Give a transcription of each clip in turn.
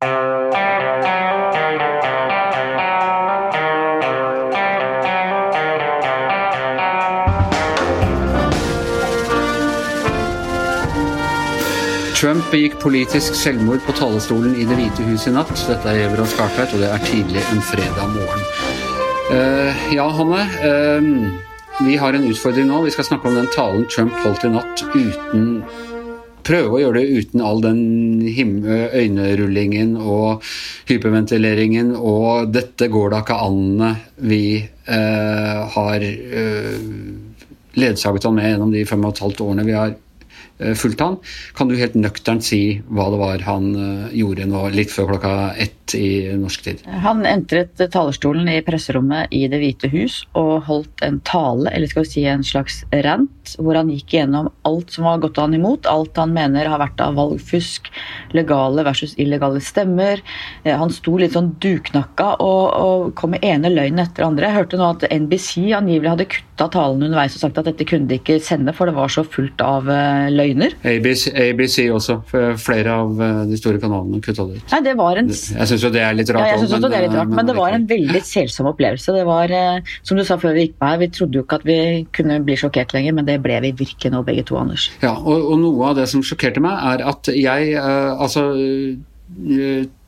Trump begikk politisk selvmord på talerstolen i Det hvite hus i natt. Dette er Everon Skartveit, og det er tidlig en fredag morgen. Uh, ja, Hanne. Uh, vi har en utfordring nå. Vi skal snakke om den talen Trump holdt i natt uten Prøve å gjøre det uten all den øynerullingen og hyperventileringen og 'dette går da ikke an'-ene vi eh, har ledsaget han med gjennom de fem og et halvt årene vi har Eh, fulgt han. Kan du helt nøkternt si hva det var han eh, gjorde nå litt før klokka ett i norsk tid? Han entret talerstolen i presserommet i Det hvite hus og holdt en tale, eller skal vi si en slags rant, hvor han gikk gjennom alt som var gått han imot, alt han mener har vært av valgfusk, legale versus illegale stemmer. Eh, han sto litt sånn duknakka og, og kom med ene løgnen etter andre. Jeg hørte nå at NBC angivelig hadde kutta talen underveis og sagt at dette kunne de ikke sende, for det var så fullt av løgn løgner. ABC, ABC også. Flere av eh, de store kanalene kutta det ut. Nei, det var en... Jeg syns jo det er litt rart. Ja, jeg synes også men, det er litt rart, men, men det var en veldig selsom opplevelse. Det var, eh, som du sa før vi gikk på her, vi trodde jo ikke at vi kunne bli sjokkert lenger, men det ble vi virkelig nå, begge to, Anders. Ja, og, og noe av det som sjokkerte meg, er at jeg Altså,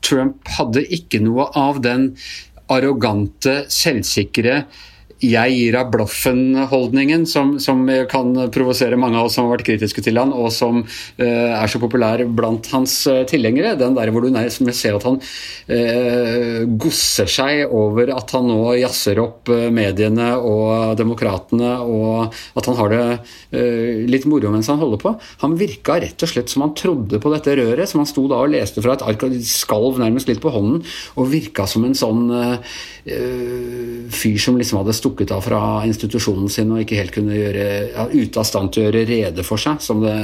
Trump hadde ikke noe av den arrogante, selvsikre jeg gir av blaffen-holdningen, som, som, kan provosere mange av oss som har vært kritiske til han, og som uh, er så populær blant hans uh, tilhengere. Den der hvor du nærmest ser at han uh, gosser seg over at han nå jazzer opp mediene og demokratene, og at han har det litt moro mens han holder på. Han virka rett og slett som han trodde på dette røret, som han sto da og leste fra et ark og skalv nærmest litt på hånden, og virka som en sånn fyr som liksom hadde stukket stukket av fra institusjonen sin og ikke helt kunne gjøre ja, ute av stand til å gjøre rede for seg, som det,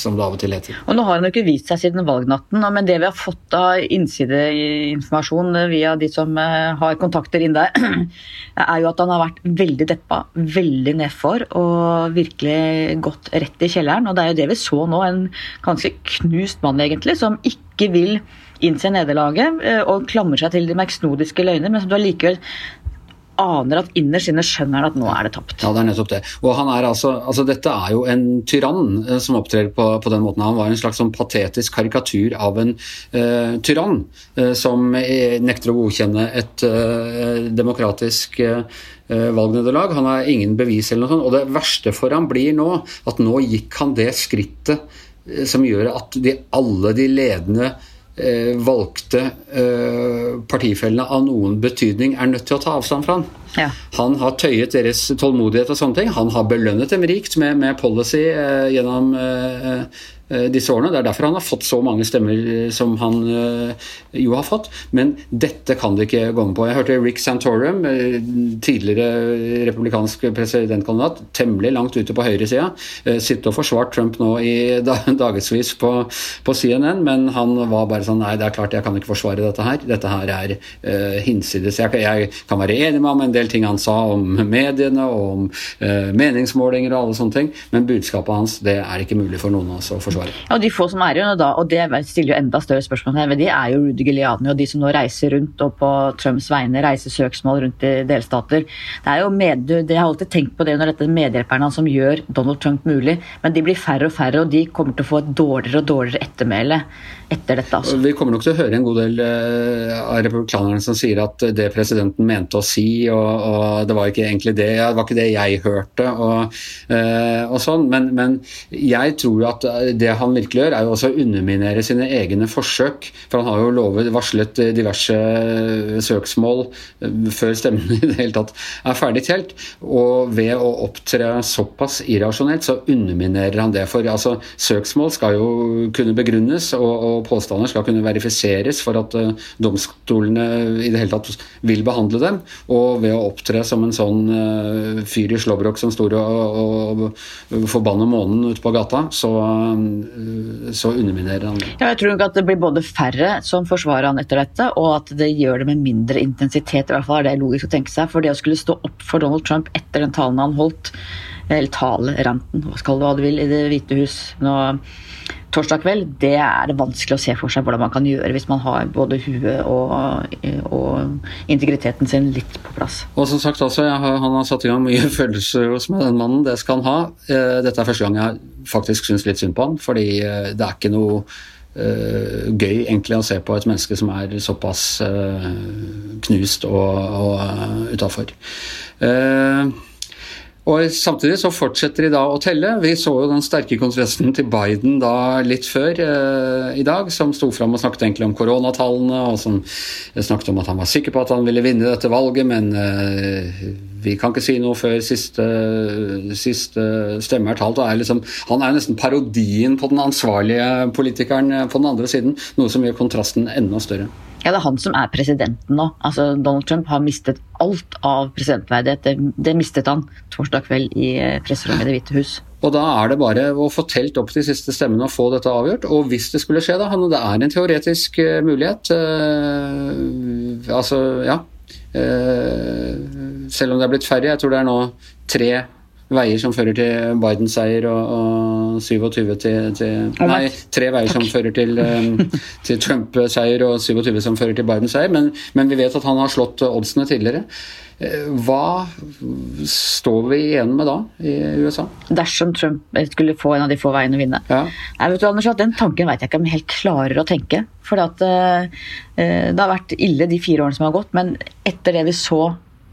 som det av og til heter. Og Nå har han jo ikke vist seg siden valgnatten, men det vi har fått av innsideinformasjon via de som eh, har kontakter inn der, er jo at han har vært veldig deppa, veldig nedfor og virkelig gått rett i kjelleren. Og det er jo det vi så nå, en ganske knust mann egentlig, som ikke vil innse nederlaget eh, og klamrer seg til de merksnodiske løgner, men som du allikevel aner at innerst inne skjønner han at nå er det tapt. Ja, det er nettopp det. Og han er altså, altså Dette er jo en tyrann eh, som opptrer på, på, den måten. Han var en slags sånn patetisk karikatur av en uh, tyrann uh, som nekter å godkjenne et uh, demokratisk valgnederlag. Han har ingen bevis eller noe sånt. Og det verste for ham blir nå at nå gikk han det skrittet som gjør at de, alle de ledende valgte eh, partifellene av noen betydning er nødt til å ta avstand fra han. Ja. Han har tøyet deres tålmodighet og sånne ting. Han har belønnet dem rikt med, med policy eh, gjennom eh, Eh, disse årene. Det er derfor han har fått så mange stemmer eh, som han eh, jo har fått. Men dette kan det ikke gå med på. Jeg hørte Rick Santorum, tidligere republikansk presidentkandidat, temmelig langt ute på høyresida, sitte og forsvart Trump nå i dagevis på, på, CNN, men han var bare sånn Nei, det er klart jeg kan ikke forsvare dette her. Dette her er uh, hinsides. Jeg, jeg, kan være enig med ham en del ting han sa om mediene og om uh, meningsmålinger og alle sånne ting, men budskapet hans det er ikke mulig for noen av oss å forsvare. Forsvaret. Ja, og De få som er igjen, da, og det stiller jo enda større spørsmål her, men de er jo Rudy Giuliani og de som nå reiser rundt og på Trumps vegne reiser søksmål rundt i delstater. Det er jo med, det har alltid tenkt på det når dette er medhjelperne som gjør Donald Trump mulig, men de blir færre og færre, og de kommer til å få et dårligere og dårligere ettermæle etter dette. Altså. Vi kommer nok til å høre en god del uh, av republikanerne som sier at det presidenten mente å si, og, og det var ikke egentlig det, det var ikke det jeg hørte, og, uh, og sånn. Men, men, jeg tror jo at det det han virkelig gjør, er jo også å underminere sine egne forsøk. For han har jo lovet, varslet diverse søksmål eh, før stemmen i det hele tatt er ferdig telt. Og ved å opptre såpass irrasjonelt, så underminerer han det. For altså, søksmål skal jo kunne begrunnes, og, og påstander skal kunne verifiseres for at uh, domstolene i det hele tatt vil behandle dem. Og ved å opptre som en sånn uh, fyr i slåbrok som står og, og, og forbanner månen ute på gata, så, Eh, så underminerer han det. Ja, jeg tror nok at det blir både færre som forsvarer han etter dette, og at det gjør det med mindre intensitet. i hvert fall er det logisk å tenke seg. For det å skulle stå opp for Donald Trump etter den talen han holdt, eller taleranten, skal du hva du vil, i Det hvite hus nå torsdag kveld, det er det vanskelig å se for seg hvordan man kan gjøre hvis man har både huet og, og integriteten sin litt på plass. Og som sagt også, har, Han har satt i gang mye følelser hos meg, den mannen. Det skal han ha. Eh, dette er første gang jeg faktisk syns litt synd på han, fordi eh, det er ikke noe uh, gøy egentlig å se på et menneske som er såpass uh, knust og, og uh, utafor. Uh, og Samtidig så fortsetter de da å telle. Vi så jo den sterke kontrasten til Biden da litt før eh, i dag, som sto fram og snakket egentlig om koronatallene, og som snakket om at han var sikker på at han ville vinne dette valget, men eh, vi kan ikke si noe før siste, siste stemme er talt. Er liksom, han er nesten parodien på den ansvarlige politikeren på den andre siden, noe som gjør kontrasten enda større. Ja, det er han som er presidenten nå. Altså, Donald Trump har mistet alt av presidentverdighet. Det, mistet han torsdag kveld i eh, presserommet i Det hvite hus. Og da er det bare å få telt opp de siste stemmene og få dette avgjort. Og hvis det skulle skje, da, det er en teoretisk uh, mulighet. Uh, altså, ja. Uh, selv om det er blitt færre. Jeg tror det er nå tre veier som fører til Biden-seier og, og, 27 til, til Nei, tre veier som fører til, um, til Trump-seier og 27 som fører til Biden-seier. Men, men, vi vet at han har slått oddsene tidligere. Eh, hva står vi igjen med da i USA? Dersom Trump skulle få en av de få veiene å vinne? Ja. Nei, vet du, Anders, Den tanken vet jeg ikke om jeg helt klarer å tenke. For uh, det har vært ille de fire årene som har gått, men etter det vi så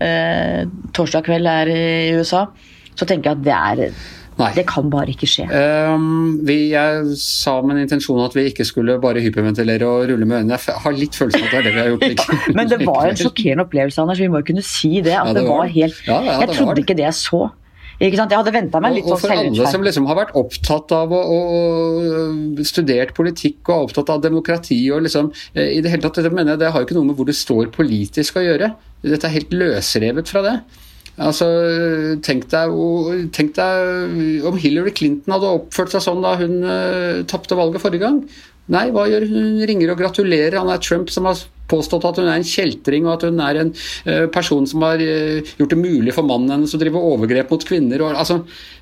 torsdag kveld her i USA, så tenker jeg at det er Nei. Det kan bare ikke skje. Um, vi, jeg sa med en intensjon at vi ikke skulle bare hyperventilere og rulle med øynene. Jeg har litt følelsen av at det er det vi har gjort. ja, men det var en sjokkerende opplevelse, Anders. Vi må jo kunne si det. At ja, det, var, helt ja, Jeg trodde var. ikke det jeg så. Ikke sant? Jeg hadde venta meg litt og. Og for alle som liksom har vært opptatt av å, og studert politikk og opptatt av demokrati og liksom eh, i Det hele tatt, det mener jeg, det har jo ikke noe med hvor det står politisk å gjøre. Dette er helt løsrevet fra det. Altså, tenk deg, tenk deg, om Hillary Clinton hadde oppført seg sånn da hun uh, tapte valget forrige gang. Nei, hva gjør hun? Hun ringer og gratulerer. Han er Trump som har påstått at hun er en kjeltring, og at hun er en uh, person som har uh, gjort det mulig for mannen hennes å drive overgrep mot kvinner. Og, altså,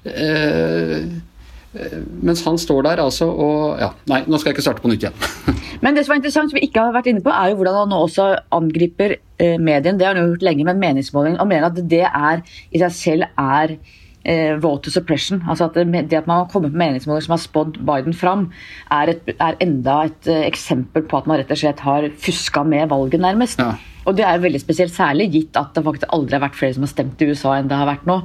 uh, mens han står der altså og ja, Nei, nå skal jeg ikke starte på nytt igjen. Men det som er interessant, som vi ikke har vært inne på, er jo hvordan han nå også angriper eh, medien. Det har han jo gjort lenge med meningsmålingen, og mener at det er, i seg selv er eh, vote suppression. Altså at det, det, at man har kommet med meningsmålinger som har spådd Biden fram, er, et, er enda et eh, eksempel på at man rett og slett har fuska med valget, nærmest. Ja. Og det er veldig spesielt, særlig gitt at det faktisk aldri har vært flere som har stemt i USA enn det har vært nå,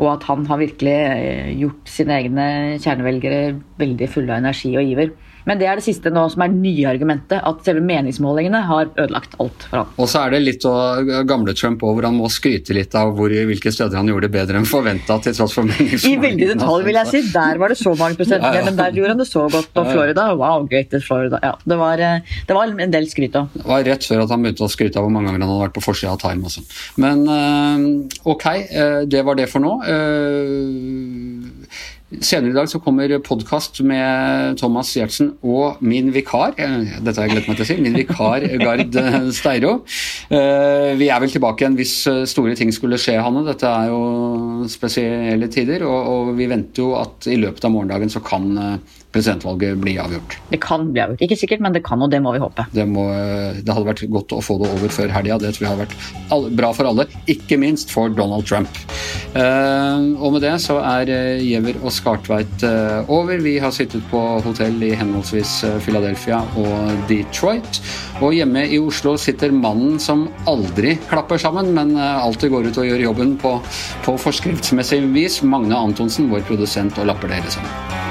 og at han har virkelig eh, gjort sine egne kjernevelgere veldig fulle av energi og iver. Men det er det siste nå som er nye argumentet, at selve meningsmålingene har ødelagt alt for ham. Og så er det litt av gamle Trump òg, hvor han må skryte litt av hvor, hvilke steder han gjorde det bedre enn forventa, til tross for meningsmålingene. I veldig detalj, vil jeg si. Der var det så mange prosent ja, ja. men der gjorde han det så godt Og Florida. Wow, great Florida. Ja, det var, eh, det var en del skryt òg. Det var rett før at han begynte å skryte av hvor mange ganger han hadde vært på forsida av Time også. Men eh, ok, eh, det var det for nå. Senere i dag så kommer podkast med Thomas Giertsen og min vikar. Eh, dette har jeg gledet meg til å si. Min vikar Gard Steiro. Eh, vi er vel tilbake igjen hvis eh, store ting skulle skje, Hanne. Dette er jo spesielle tider. Og, vi venter jo at i løpet av morgendagen så kan presidentvalget bli avgjort. Det kan bli avgjort. Ikke sikkert, men det kan, og det må vi håpe. Det, må, det hadde vært godt å få det over før helga. Det tror jeg hadde vært bra for alle, ikke minst for Donald Trump. Uh, og med det så er uh, Giæver og Skartveit uh, over. Vi har sittet på hotell i henholdsvis Philadelphia og Detroit. Og hjemme i Oslo sitter mannen som aldri klapper sammen, men alltid går ut og gjør jobben på, på forskriftsmessig vis. Magne Antonsen, vår produsent, og lapper dere sammen.